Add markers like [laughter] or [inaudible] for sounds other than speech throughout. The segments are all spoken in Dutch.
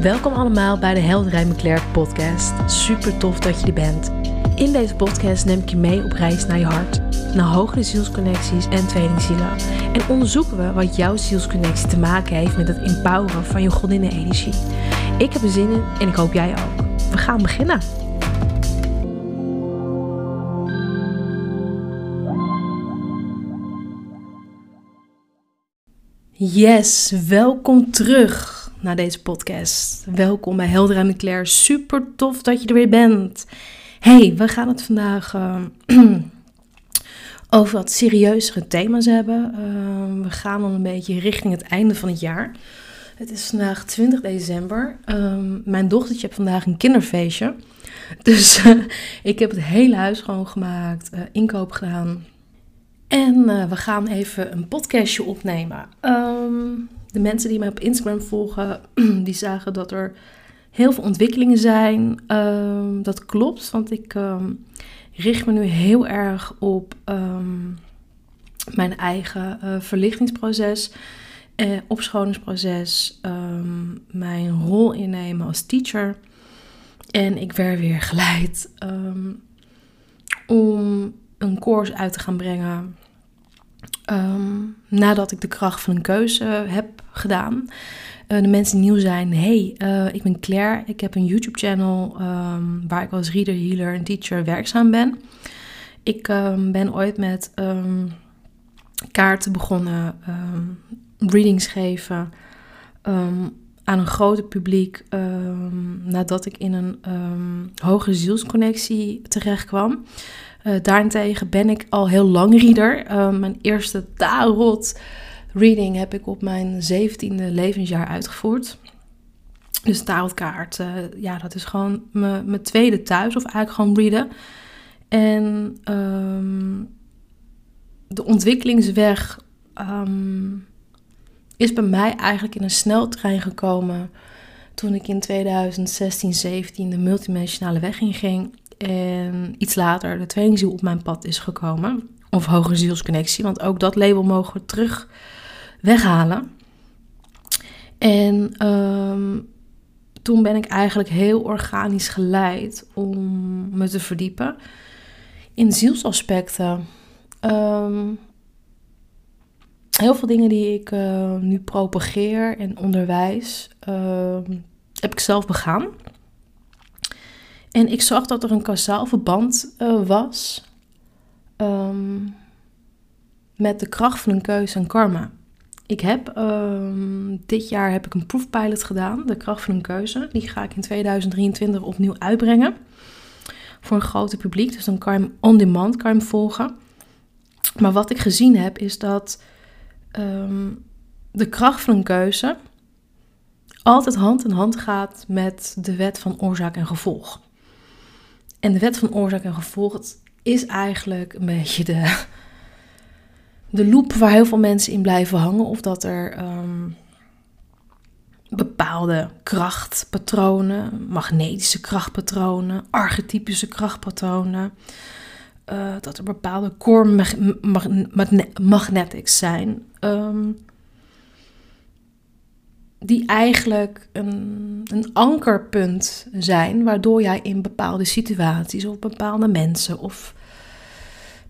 Welkom allemaal bij de Helderij McClair podcast. Super tof dat je er bent. In deze podcast neem ik je mee op reis naar je hart, naar hogere zielsconnecties en tweelingzielen. En onderzoeken we wat jouw zielsconnectie te maken heeft met het empoweren van je godinnenenergie. Ik heb er zin in en ik hoop jij ook. We gaan beginnen. Yes, welkom terug naar deze podcast. Welkom bij Helder en Claire. Super tof dat je er weer bent. Hey, we gaan het vandaag uh, [clears throat] over wat serieuzere thema's hebben. Uh, we gaan dan een beetje richting het einde van het jaar. Het is vandaag 20 december. Uh, mijn dochtertje heeft vandaag een kinderfeestje. [laughs] Dus ik heb het hele huis schoongemaakt, inkoop gedaan. En we gaan even een podcastje opnemen. Um, de mensen die mij op Instagram volgen, [clears throat] die zagen dat er heel veel ontwikkelingen zijn. Um, dat klopt, want ik um, richt me nu heel erg op mijn eigen uh, verlichtingsproces, uh, opschoningsproces, mijn rol innemen als teacher. En ik werd weer geleid om een course uit te gaan brengen. Um, nadat ik de kracht van een keuze heb gedaan. Uh, de mensen nieuw zijn, hey, uh, ik ben Claire. Ik heb een YouTube-channel um, waar ik als reader, healer en teacher werkzaam ben. Ik um, ben ooit met kaarten begonnen, readings geven aan een groot publiek. nadat ik in een hoge zielsconnectie terecht kwam. Uh, daarentegen ben ik al heel lang reader. Uh, mijn eerste tarot reading heb ik op mijn 17e levensjaar uitgevoerd. Dus tarotkaart, uh, ja, dat is gewoon mijn tweede thuis, of eigenlijk gewoon readen. En um, de ontwikkelingsweg um, is bij mij eigenlijk in een sneltrein gekomen toen ik in 2016, 17 de multidimensionale weg inging. En iets later de tweelingziel op mijn pad is gekomen. Of hogere zielsconnectie, want ook dat label mogen we terug weghalen. En um, toen ben ik eigenlijk heel organisch geleid om me te verdiepen in zielsaspecten. Um, heel veel dingen die ik uh, nu propageer en onderwijs, heb ik zelf begaan. En ik zag dat er een kausaal verband uh, was um, met de kracht van een keuze en karma. Ik heb um, dit jaar heb ik een proefpilot gedaan, de kracht van een keuze. Die ga ik in 2023 opnieuw uitbrengen voor een groter publiek. Dus dan kan je hem on demand kan je hem volgen. Maar wat ik gezien heb is dat um, de kracht van een keuze altijd hand in hand gaat met de wet van oorzaak en gevolg. En de wet van oorzaak en gevolg is eigenlijk een beetje de, de loop waar heel veel mensen in blijven hangen. Of dat er um, bepaalde krachtpatronen, magnetische krachtpatronen, archetypische krachtpatronen. Uh, dat er bepaalde core mag mag magnetics zijn. Um, die eigenlijk een, een ankerpunt zijn, waardoor jij in bepaalde situaties of bepaalde mensen of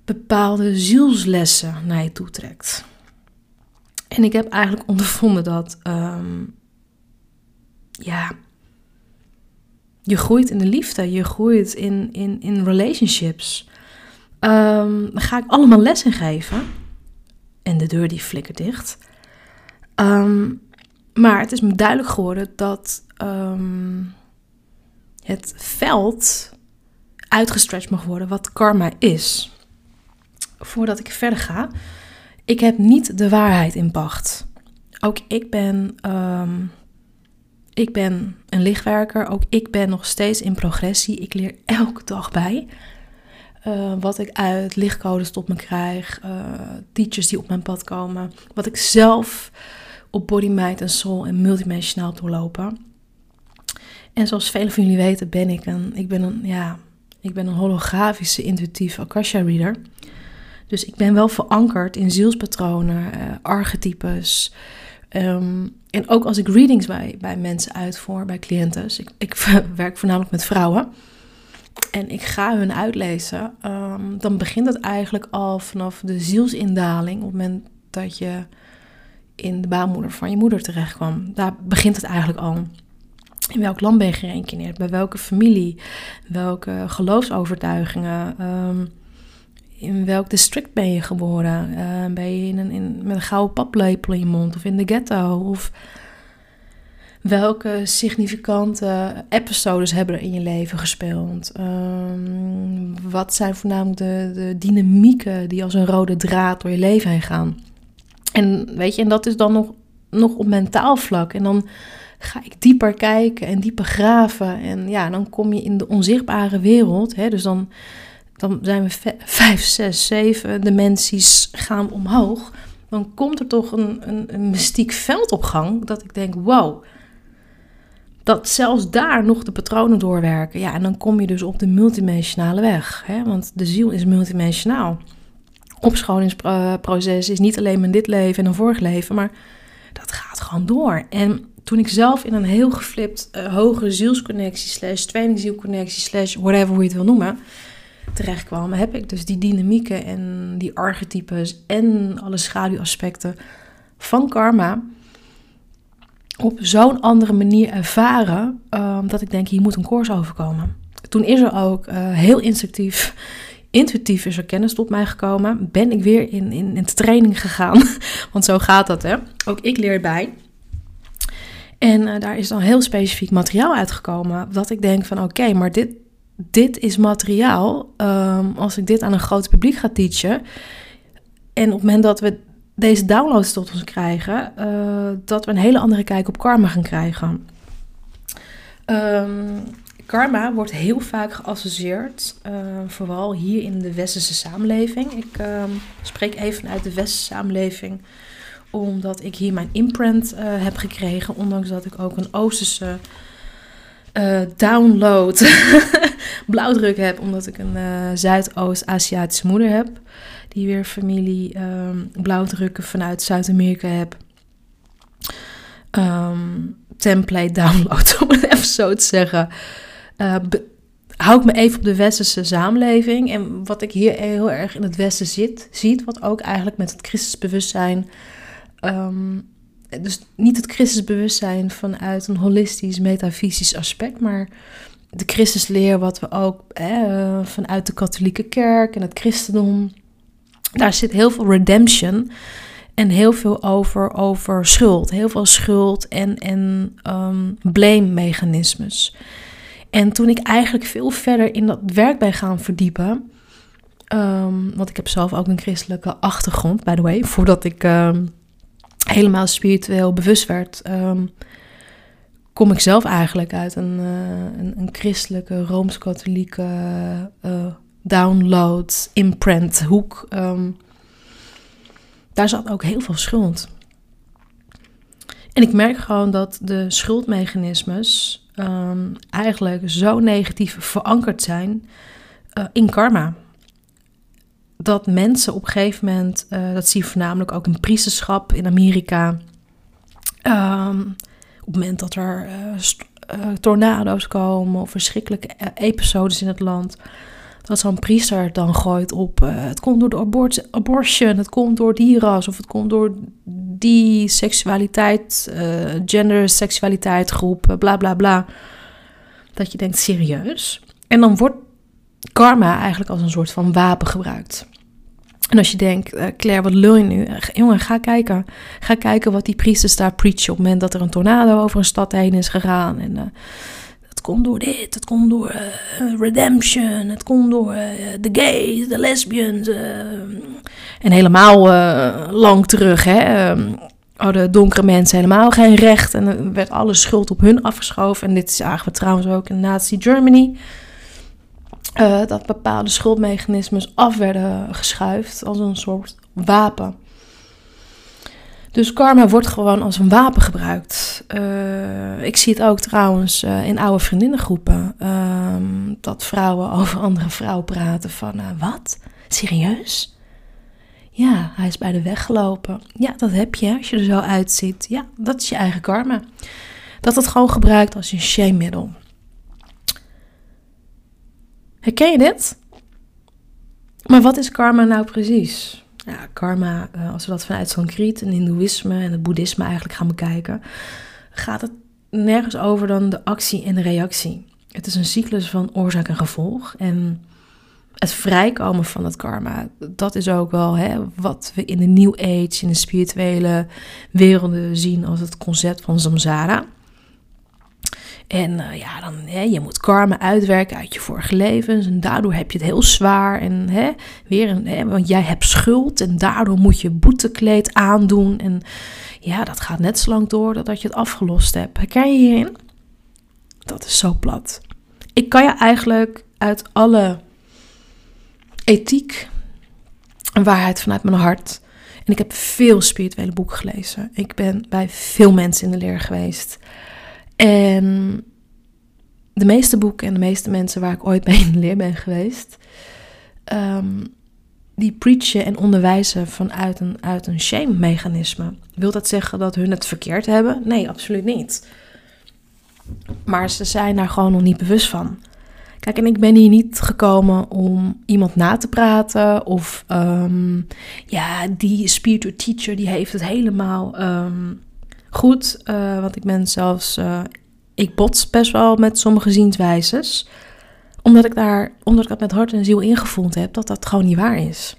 bepaalde zielslessen naar je toe trekt. En ik heb eigenlijk ondervonden dat, um, ja, je groeit in de liefde, je groeit in, in, in relationships. Daar ga ik allemaal les in geven. En de deur die flikkert dicht. Um, maar het is me duidelijk geworden dat um, het veld uitgestretched mag worden wat karma is. Voordat ik verder ga, ik heb niet de waarheid in pacht. Ook ik ben, um, ik ben een lichtwerker, ook ik ben nog steeds in progressie. Ik leer elke dag bij. Uh, wat ik uit lichtcodes tot me krijg, uh, teachers die op mijn pad komen, wat ik zelf op body, mind en soul en multidimensionaal doorlopen. En zoals velen van jullie weten ben ik een, ik ben een, ja, ik ben een holografische intuïtieve Akasha reader. Dus ik ben wel verankerd in zielspatronen, uh, archetypes, Ehm, en ook als ik readings bij, bij mensen uitvoer, bij cliënten. Dus ik, ik [laughs] werk voornamelijk met vrouwen. En ik ga hun uitlezen. Ehm, dan begint het eigenlijk al vanaf de zielsindaling. Op het moment dat je in de baarmoeder van je moeder terecht kwam. Daar begint het eigenlijk al. In welk land ben je gereïncarneerd? Bij welke familie? Welke geloofsovertuigingen? Um, in welk district ben je geboren? Uh, ben je in een, in, met een gouden paplepel in je mond of in de ghetto? Of welke significante episodes hebben er in je leven gespeeld? Um, wat zijn voornamelijk de, de dynamieken die als een rode draad door je leven heen gaan? En weet je, en dat is dan nog, nog op mentaal vlak. En dan ga ik dieper kijken en dieper graven. En ja, dan kom je in de onzichtbare wereld. Hè? Dus dan dan zijn we vijf, zes, zeven dimensies gaan omhoog. Dan komt er toch een, een, mystiek veld op gang dat ik denk, wow, dat zelfs daar nog de patronen doorwerken. Ja, en dan kom je dus op de multidimensionale weg. Hè? Want de ziel is multidimensionaal. Opscholingsproces is niet alleen in dit leven en een vorig leven, maar dat gaat gewoon door. En toen ik zelf in een heel geflipt uh, hogere zielsconnectie, slash tweelingzielconnectie, slash whatever hoe je het wil noemen, terechtkwam, heb ik dus die dynamieken en die archetypes en alle schaduwaspecten van karma op zo'n andere manier ervaren um, dat ik denk, hier moet een koers overkomen. Toen is er ook uh, heel instinctief, intuïtief is er kennis tot mij gekomen. Ben ik weer in, in, in training gegaan, [laughs] want zo gaat dat hè. Ook ik leer bij. En uh, daar is dan heel specifiek materiaal uitgekomen. Dat ik denk van oké, maar dit, dit is materiaal, um, als ik dit aan een groot publiek ga teachen. En op het moment dat we deze downloads tot ons krijgen, uh, dat we een hele andere kijk op karma gaan krijgen. Um, karma wordt heel vaak geassocieerd, uh, vooral hier in de westerse samenleving. Ik uh, spreek even uit de westerse samenleving, omdat ik hier mijn imprint uh, heb gekregen, ondanks dat ik ook een oosterse uh, download [laughs] blauwdruk heb, omdat ik een Zuidoost-Aziatische moeder heb. Die weer familie um, blauwdrukken vanuit Zuid-Amerika heb. Um, template download, [laughs] om het even zo te zeggen. Uh, hou ik me even op de westerse samenleving. En wat ik hier heel erg in het westen zit, ziet, wat ook eigenlijk met het christensbewustzijn um, dus niet het Christusbewustzijn vanuit een holistisch, metafysisch aspect, maar de Christusleer, wat we ook hè, vanuit de katholieke kerk en het christendom, daar zit heel veel redemption en heel veel over, over schuld. Heel veel schuld en, en um, blame-mechanismes. En toen ik eigenlijk veel verder in dat werk ben gaan verdiepen, um, want ik heb zelf ook een christelijke achtergrond, by the way, voordat ik um, helemaal spiritueel bewust werd, um, kom ik zelf eigenlijk uit een, uh, een, christelijke, rooms-katholieke uh, download, imprint hoek. Daar zat ook heel veel schuld. En ik merk gewoon dat de schuldmechanismes um, eigenlijk zo negatief verankerd zijn uh, in karma dat mensen op een gegeven moment, uh, dat zie je voornamelijk ook in priesterschap in Amerika. Um, op het moment dat er uh, tornado's komen of verschrikkelijke episodes in het land, dat zo'n priester dan gooit op: het komt door de abort abortion, het komt door die ras of het komt door die seksualiteit, gender, seksualiteit groep, bla bla bla. Dat je denkt serieus. En dan wordt karma eigenlijk als een soort van wapen gebruikt. En als je denkt, uh, Claire, wat lul je nu? Uh, jongen, ga kijken. Ga kijken wat die priesters daar preachen op het moment dat er een tornado over een stad heen is gegaan. En uh, het komt door dit, het komt door redemption, het komt door de gays, de lesbians. en helemaal lang terug, hè. hadden oh, donkere mensen helemaal geen recht. En er werd alle schuld op hun afgeschoven. En dit zagen we trouwens ook in Nazi Germany. Uh, dat bepaalde schuldmechanismes af werden geschuift als een soort wapen. Dus karma wordt gewoon als een wapen gebruikt. Uh, ik zie het ook trouwens uh, in oude vriendinnengroepen. Ehm, dat vrouwen [laughs] over andere vrouwen praten van, wat? Serieus? Ja, hij is bij de weg gelopen. Ja, dat heb je als je er zo uitziet. Ja, dat is je eigen karma. Dat het gewoon gebruikt als een shame-middel. Herken je dit? Maar wat is karma nou precies? Ja, karma, eh, als we dat vanuit Sanskriet en Hindoeïsme en het Boeddhisme eigenlijk gaan bekijken, gaat het nergens over dan de actie en de reactie. Het is een cyclus van oorzaak en gevolg. En het vrijkomen van het karma, dat is ook wel hè, wat we in de New Age, in de spirituele werelden zien als het concept van samsara. En uh, ja, dan, hè, je moet karma uitwerken uit je vorige levens. En daardoor heb je het heel zwaar. En hè, weer een, hè, want jij hebt schuld. En daardoor moet je boetekleed aandoen. En ja, dat gaat net zo lang door dat je het afgelost hebt. Herken je hierin? Dat is zo plat. Ik kan je eigenlijk uit alle ethiek en waarheid vanuit mijn hart. En ik heb veel spirituele boeken gelezen. Ik ben bij veel mensen in de leer geweest. En de meeste boeken en de meeste mensen waar ik ooit mee in leer ben geweest, um, die preachen en onderwijzen vanuit een, uit een shame-mechanisme. Wil dat zeggen dat hun het verkeerd hebben? Nee, absoluut niet. Maar ze zijn daar gewoon nog niet bewust van. Kijk, en ik ben hier niet gekomen om iemand na te praten of um, ja, die spiritual teacher die heeft het helemaal um, goed. Uh, want ik ben zelfs, uh, ik bots best wel met sommige zienswijzes. Omdat ik daar, omdat dat met hart en ziel ingevoeld heb, dat dat gewoon niet waar is.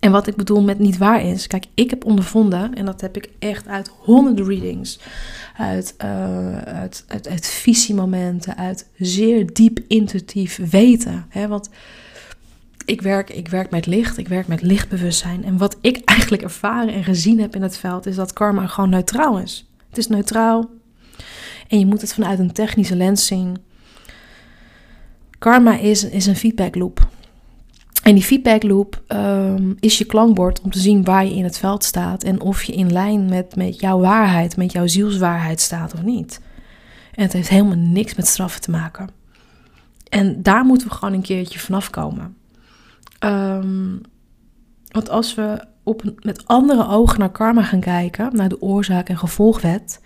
En wat ik bedoel met niet waar is, kijk, ik heb ondervonden, en dat heb ik echt uit honderden readings, uit, uh, uit, uit, uit visiemomenten, uit zeer diep intuïtief weten. Hè? Want ik werk, ik werk met licht, ik werk met lichtbewustzijn. En wat ik eigenlijk ervaren en gezien heb in het veld, is dat karma gewoon neutraal is. Het is neutraal en je moet het vanuit een technische lens zien. Karma is, is een feedback loop. En die feedback loop um, is je klankbord om te zien waar je in het veld staat en of je in lijn met, met jouw waarheid, met jouw zielswaarheid staat of niet. En het heeft helemaal niks met straffen te maken. En daar moeten we gewoon een keertje vanaf komen. Um, want als we op, met andere ogen naar karma gaan kijken, naar de oorzaak- en gevolgwet,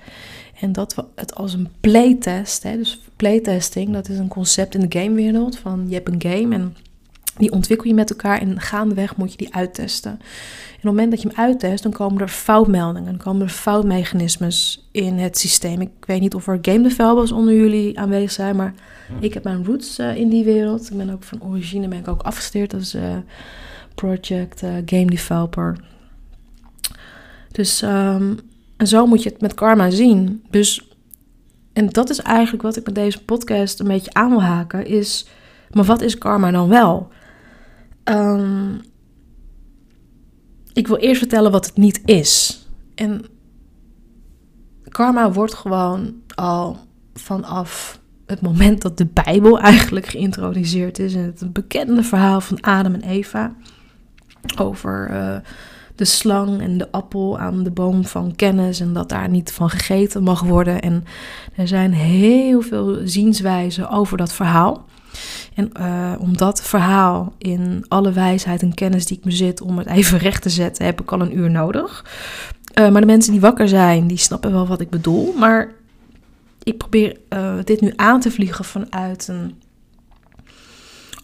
en dat we het als een playtest, hè, dus playtesting, dat is een concept in de gamewereld van je hebt een game en die ontwikkel je met elkaar en gaandeweg moet je die uittesten. En op het moment dat je hem uittest, dan komen er foutmeldingen, dan komen er foutmechanismes in het systeem. Ik weet niet of er game developers onder jullie aanwezig zijn, maar ik heb mijn roots uh, in die wereld. Ik ben ook van origine ben ik ook afgestudeerd als uh, project uh, game developer. Dus en zo moet je het met karma zien. Dus en dat is eigenlijk wat ik met deze podcast een beetje aan wil haken is maar wat is karma dan wel? Um, ik wil eerst vertellen wat het niet is. En karma wordt gewoon al vanaf het moment dat de Bijbel eigenlijk geïntroduceerd is. En het bekende verhaal van Adam en Eva. Over uh, de slang en de appel aan de boom van kennis. En dat daar niet van gegeten mag worden. En er zijn heel veel zienswijzen over dat verhaal. En uh, om dat verhaal in alle wijsheid en kennis die ik bezit, om het even recht te zetten, heb ik al een uur nodig. Uh, maar de mensen die wakker zijn, die snappen wel wat ik bedoel. Maar ik probeer uh, dit nu aan te vliegen vanuit een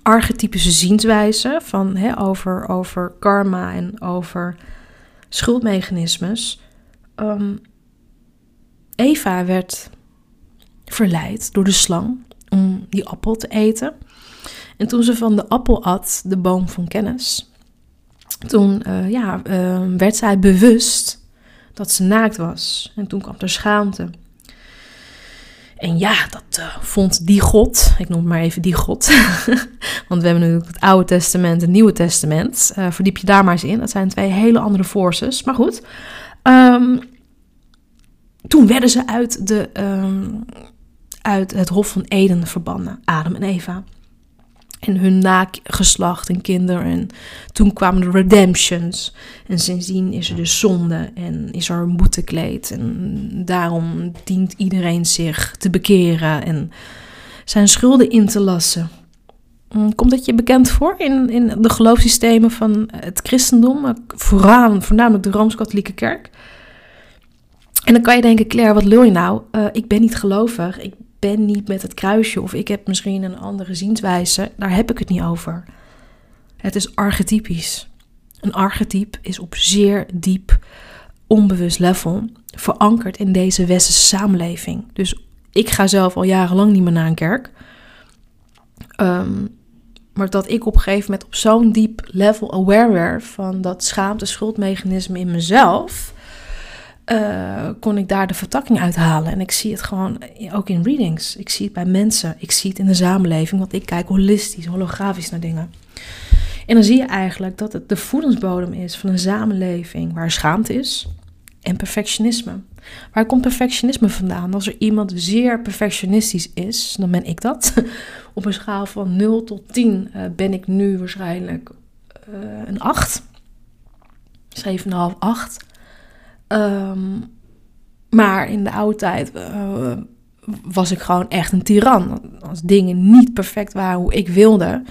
archetypische zienswijze van, hè, over, over karma en over schuldmechanismes. Um, Eva werd verleid door de slang om die appel te eten. En toen ze van de appel at, de boom van kennis, toen uh, ja, uh, werd zij bewust dat ze naakt was. En toen kwam er schaamte. En ja, dat uh, vond die God, ik noem het maar even die God, [laughs] want we hebben natuurlijk het Oude Testament en het Nieuwe Testament. verdiep je daar maar eens in, dat zijn twee hele andere forces. Maar goed, um, toen werden ze uit de, um, uit het Hof van Eden verbannen, Adam en Eva. En hun nageslacht en kinderen. En toen kwamen de redemptions. En sindsdien is er dus zonde en is er een boetekleed. En daarom dient iedereen zich te bekeren en zijn schulden in te lassen. Mm, komt dat je bekend voor in, in de geloofssystemen van het christendom, vooraan, voornamelijk de Rooms-Katholieke Kerk? En dan kan je denken, Claire, wat lul je nou? Uh, ik ben niet gelovig, ik ben niet met het kruisje of ik heb misschien een andere zienswijze. Daar heb ik het niet over. Het is archetypisch. Een archetype is op zeer diep, onbewust level verankerd in deze westerse samenleving. Dus ik ga zelf al jarenlang niet meer naar een kerk. Um, maar dat ik op een gegeven moment op zo'n diep level aware werd van dat schaamte-schuldmechanisme in mezelf, uh, kon ik daar de vertakking uithalen. En ik zie het gewoon ook in readings. Ik zie het bij mensen. Ik zie het in de samenleving, want ik kijk holistisch, holografisch naar dingen. En dan zie je eigenlijk dat het de voedingsbodem is van een samenleving waar schaamte is en perfectionisme. Waar komt perfectionisme vandaan? Als er iemand zeer perfectionistisch is, dan ben ik dat. [laughs] Op een schaal van 0 tot 10 uh, eh, ben ik nu waarschijnlijk uh, een 8. 7,5, 8. Um, maar in de oude tijd uh, was ik gewoon echt een tiran. Als dingen niet perfect waren hoe ik wilde,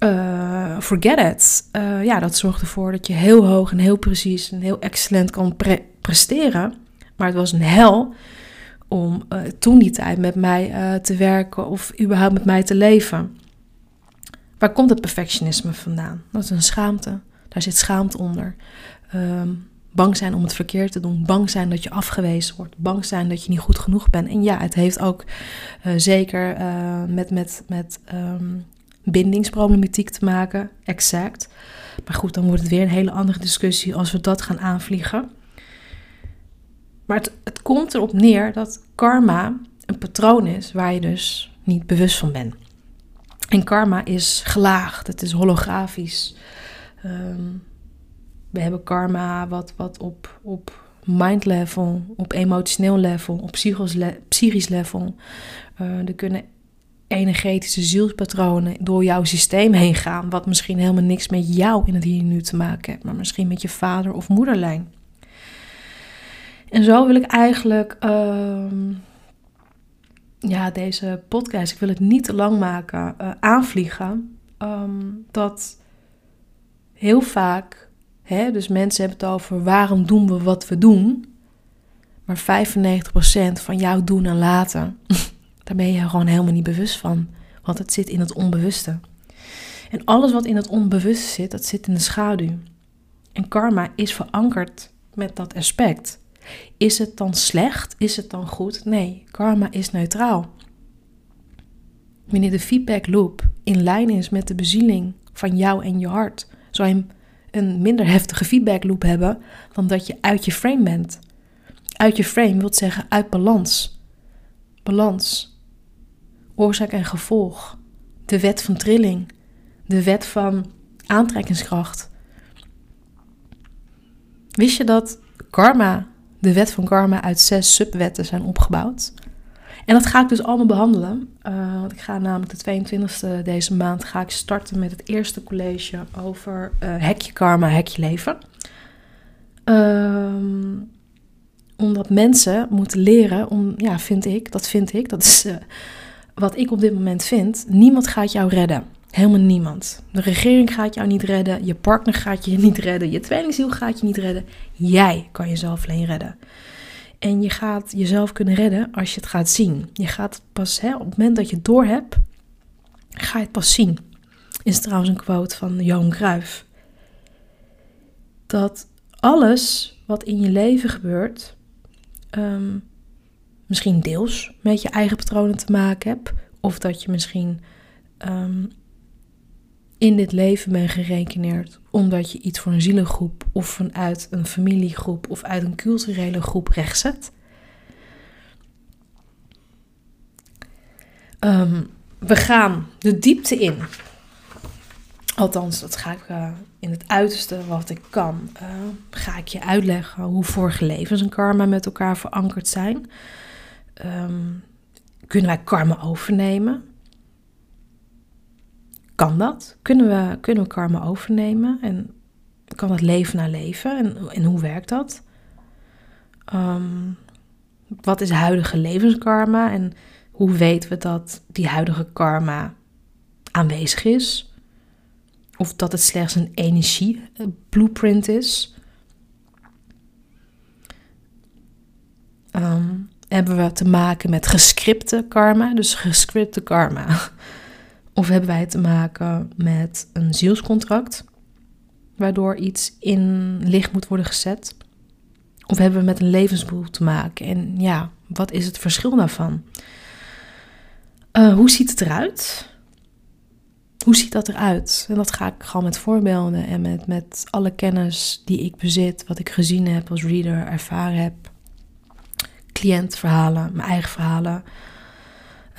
uh, forget it. Uh, ja, dat zorgt ervoor dat je heel hoog en heel precies en heel excellent kan pre presteren. Maar het was een hel om toen die tijd met mij te werken of überhaupt met mij te leven. Waar komt het perfectionisme vandaan? Dat is een schaamte. Daar zit schaamte onder. Um, bang zijn om het verkeerd te doen. Bang zijn dat je afgewezen wordt. Bang zijn dat je niet goed genoeg bent. En ja, het heeft ook zeker met, met, met um, bindingsproblematiek te maken, exact. Maar goed, dan wordt het weer een hele andere discussie als we dat gaan aanvliegen. Maar het, het komt erop neer dat karma een patroon is waar je dus niet bewust van bent. En karma is gelaagd, het is holografisch. Ehm, we hebben karma wat, wat op, op mind level, op emotioneel level, op psychisch level. Uh, er kunnen energetische zielspatronen door jouw systeem heen gaan, wat misschien helemaal niks met jou in het hier nu te maken heeft, maar misschien met je vader of moederlijn. En zo wil ik eigenlijk uh, ja, deze podcast, ik wil het niet te lang maken, uh, aanvliegen. Um, dat heel vaak, dus mensen hebben het over waarom doen we wat we doen, maar 95% van jouw doen en laten [laughs] Daar ben je gewoon helemaal niet bewust van. Want het zit in het onbewuste. En alles wat in het onbewuste zit, dat zit in de schaduw. En karma is verankerd met dat aspect. Is het dan slecht? Is het dan goed? Nee, karma is neutraal. Wanneer de feedback loop in lijn is met de bezieling van jou en je hart, zou je een minder heftige feedback loop hebben dan dat je uit je frame bent. Uit je frame wil zeggen uit balans. Balans oorzaak en gevolg, de wet van trilling, de wet van aantrekkingskracht. Wist je dat karma, de wet van karma, uit zes subwetten zijn opgebouwd? En dat ga ik dus allemaal behandelen. Uh, want ik ga namelijk de 22e deze maand ga ik starten met het eerste college over uh, hekje karma, hekje leven. Uh, omdat mensen moeten leren om, ja, vind ik, dat vind ik, dat is uh, wat ik op dit moment vind, niemand gaat jou redden. Helemaal niemand. De regering gaat jou niet redden, je partner gaat je niet redden, je tweelingziel gaat je niet redden. Jij kan jezelf alleen redden. En je gaat jezelf kunnen redden als je het gaat zien. Je gaat pas, hè, op het moment dat je het door hebt, ga je het pas zien. Is trouwens een quote van Johan Cruijff. Dat alles wat in je leven gebeurt, ehm, misschien deels met je eigen patronen te maken hebt. Of dat je misschien um, in dit leven bent gerekeneerd omdat je iets voor een zielengroep of vanuit een familiegroep of uit een culturele groep rechtzet. Um, we gaan de diepte in. Althans, dat ga ik uh, in het uiterste wat ik kan. Uh, ga ik je uitleggen hoe vorige levens en karma met elkaar verankerd zijn. Um, kunnen wij karma overnemen? Kan dat? Kunnen we, kunnen we karma overnemen? En kan dat leven naar leven? En, en hoe werkt dat? Um, wat is huidige levenskarma? En hoe weten we dat die huidige karma aanwezig is. Of dat het slechts een energie blueprint is. Ehm, hebben we te maken met gescripte karma, dus gescripte karma. Of hebben wij te maken met een zielscontract, waardoor iets in licht moet worden gezet? Of hebben we met een levensboel te maken? En ja, wat is het verschil daarvan? Uh, hoe ziet het eruit? Hoe ziet dat eruit? En dat ga ik gewoon met voorbeelden en met, met alle kennis die ik bezit, wat ik gezien heb als reader, ervaren heb. Cliëntverhalen, mijn eigen verhalen.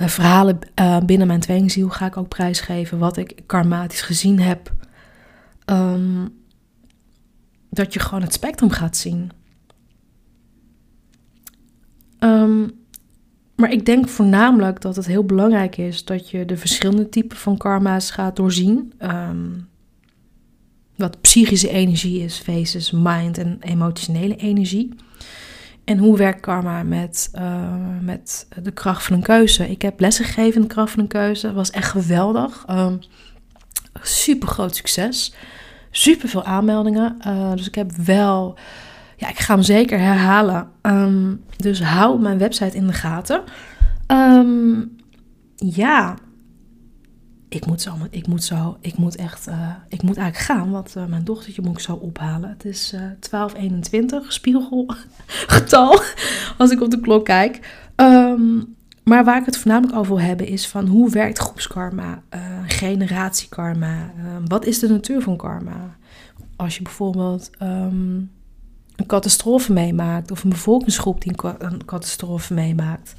Uh, verhalen uh, binnen mijn tweelingziel ga ik ook prijsgeven. Wat ik karmatisch gezien heb. Um, dat je gewoon het spectrum gaat zien. Um, maar ik denk voornamelijk dat het heel belangrijk is dat je de verschillende typen van karma's gaat doorzien. Um, wat psychische energie is, faces, mind en emotionele energie. En hoe werkt karma met, uh, met de kracht van een keuze? Ik heb lessen gegeven in de kracht van een keuze. Was echt geweldig. Um, super groot succes. Super veel aanmeldingen. Uh, dus ik heb wel ja, ik ga hem zeker herhalen. Um, dus hou mijn website in de gaten. Um, ja, ik moet zo, ik moet zo, ik moet echt, uh, ik moet eigenlijk gaan, want uh, mijn dochtertje moet ik zo ophalen. Het is uh, 1221, spiegelgetal, [laughs] als ik op de klok kijk. Um, maar waar ik het voornamelijk over wil hebben is van hoe werkt groepskarma, generatiekarma, wat is de natuur van karma? Als je bijvoorbeeld um, een catastrofe meemaakt, of een bevolkingsgroep die een catastrofe meemaakt.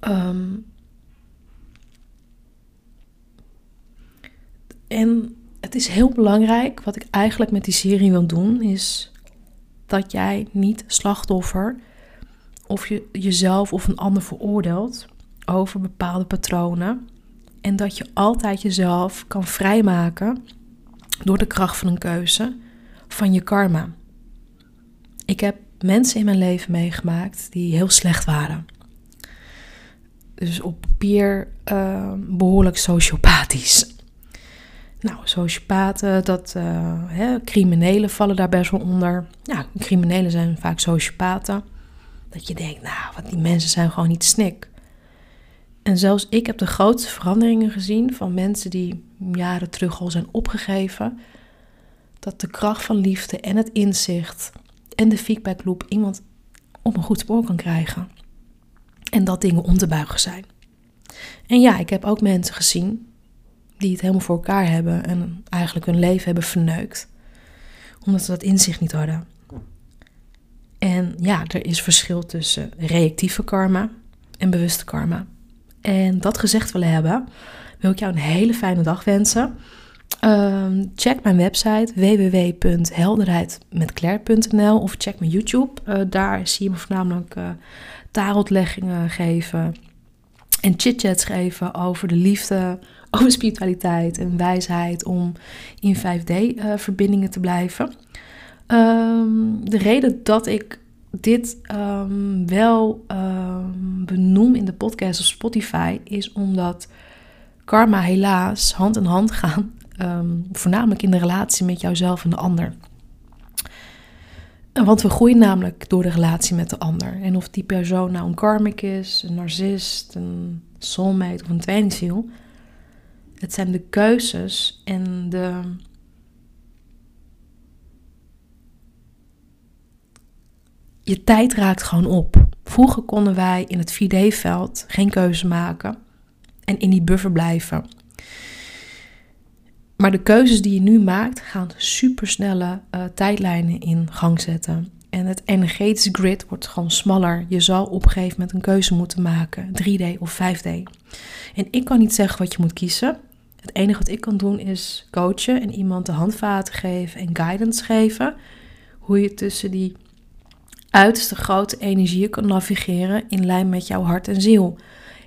Um, en het is heel belangrijk, wat ik eigenlijk met die serie wil doen, is dat jij niet slachtoffer of je jezelf of een ander veroordeelt over bepaalde patronen. En dat je altijd jezelf kan vrijmaken door de kracht van een keuze van je karma. Ik heb mensen in mijn leven meegemaakt die heel slecht waren. Dus op papier uh, behoorlijk sociopathisch. Nou, sociopaten, dat, uh, hè, criminelen vallen daar best wel onder. Ja, criminelen zijn vaak sociopaten. Dat je denkt, nou, wat die mensen zijn gewoon niet snik. En zelfs ik heb de grootste veranderingen gezien van mensen die jaren terug al zijn opgegeven. Dat de kracht van liefde en het inzicht en de feedback loop iemand op een goed spoor kan krijgen. En dat dingen om te buigen zijn. En ja, ik heb ook mensen gezien die het helemaal voor elkaar hebben en eigenlijk hun leven hebben verneukt. Omdat ze dat inzicht niet hadden. En ja, er is verschil tussen reactieve karma en bewuste karma. En dat gezegd willen hebben, wil ik jou een hele fijne dag wensen. Um, check mijn website www.helderheidmetclaire.nl of check mijn YouTube. Uh, daar zie je me voornamelijk uh, tarotleggingen geven en chit-chats geven over de liefde, [laughs] over spiritualiteit en wijsheid om in 5D-verbindingen uh, te blijven. Um, de reden dat ik dit um, wel benoem in de podcast of Spotify is omdat karma helaas hand in hand gaan voornamelijk in de relatie met jouzelf en de ander. Want we groeien namelijk door de relatie met de ander. En of die persoon nou een karmic is, een narcist, een soulmate of een tweelingziel. Het zijn de keuzes en de. Je tijd raakt gewoon op. Vroeger konden wij in het 4D-veld geen keuze maken en in die buffer blijven. Maar de keuzes die je nu maakt gaan supersnelle uh, tijdlijnen in gang zetten. En het energetische grid wordt gewoon smaller. Je zal op een gegeven moment een keuze moeten maken, 3D of 5D. En ik kan niet zeggen wat je moet kiezen. Het enige wat ik kan doen is coachen en iemand de handvaten geven en guidance geven. Hoe je tussen die uiterste grote energieën kan navigeren in lijn met jouw hart en ziel.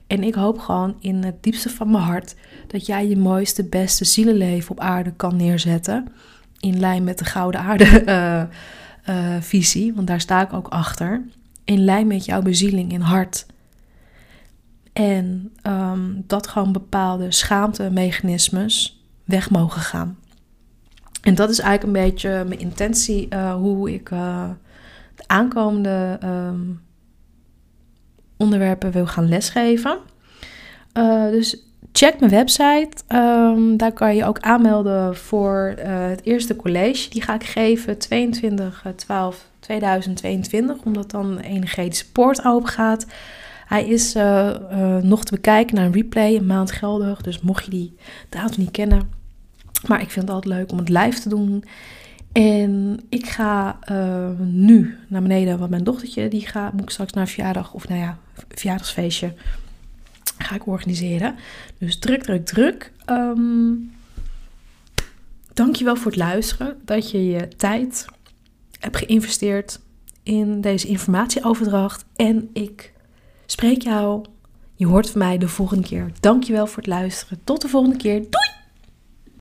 En ik hoop gewoon in het diepste van mijn hart dat jij je mooiste, beste zielenleven op aarde kan neerzetten. In lijn met de Gouden Aarde uh, [laughs] uh, visie, want daar sta ik ook achter. In lijn met jouw bezieling in hart. En ehm, dat gewoon bepaalde schaamtemechanismes weg mogen gaan. En dat is eigenlijk een beetje mijn intentie, uh, hoe ik uh, de aankomende um, onderwerpen wil gaan lesgeven. Uh, dus check mijn website. Um, daar kan je ook aanmelden voor het eerste college. Die ga ik geven 22 12 2022, omdat dan de energetische poort open gaat. Hij is uh, uh, nog te bekijken naar een replay, een maand geldig. Dus mocht je die datum niet kennen. Maar ik vind het altijd leuk om het live te doen. En ik ga uh, nu naar beneden, want mijn dochtertje die gaat, moet ik straks naar verjaardag of nou ja, verjaardagsfeestje ga ik organiseren. Dus druk, druk, druk. Um, dankjewel voor het luisteren, dat je je tijd hebt geïnvesteerd in deze informatieoverdracht. En ik spreek jou, je hoort van mij de volgende keer. Dankjewel voor het luisteren. Tot de volgende keer. Doei!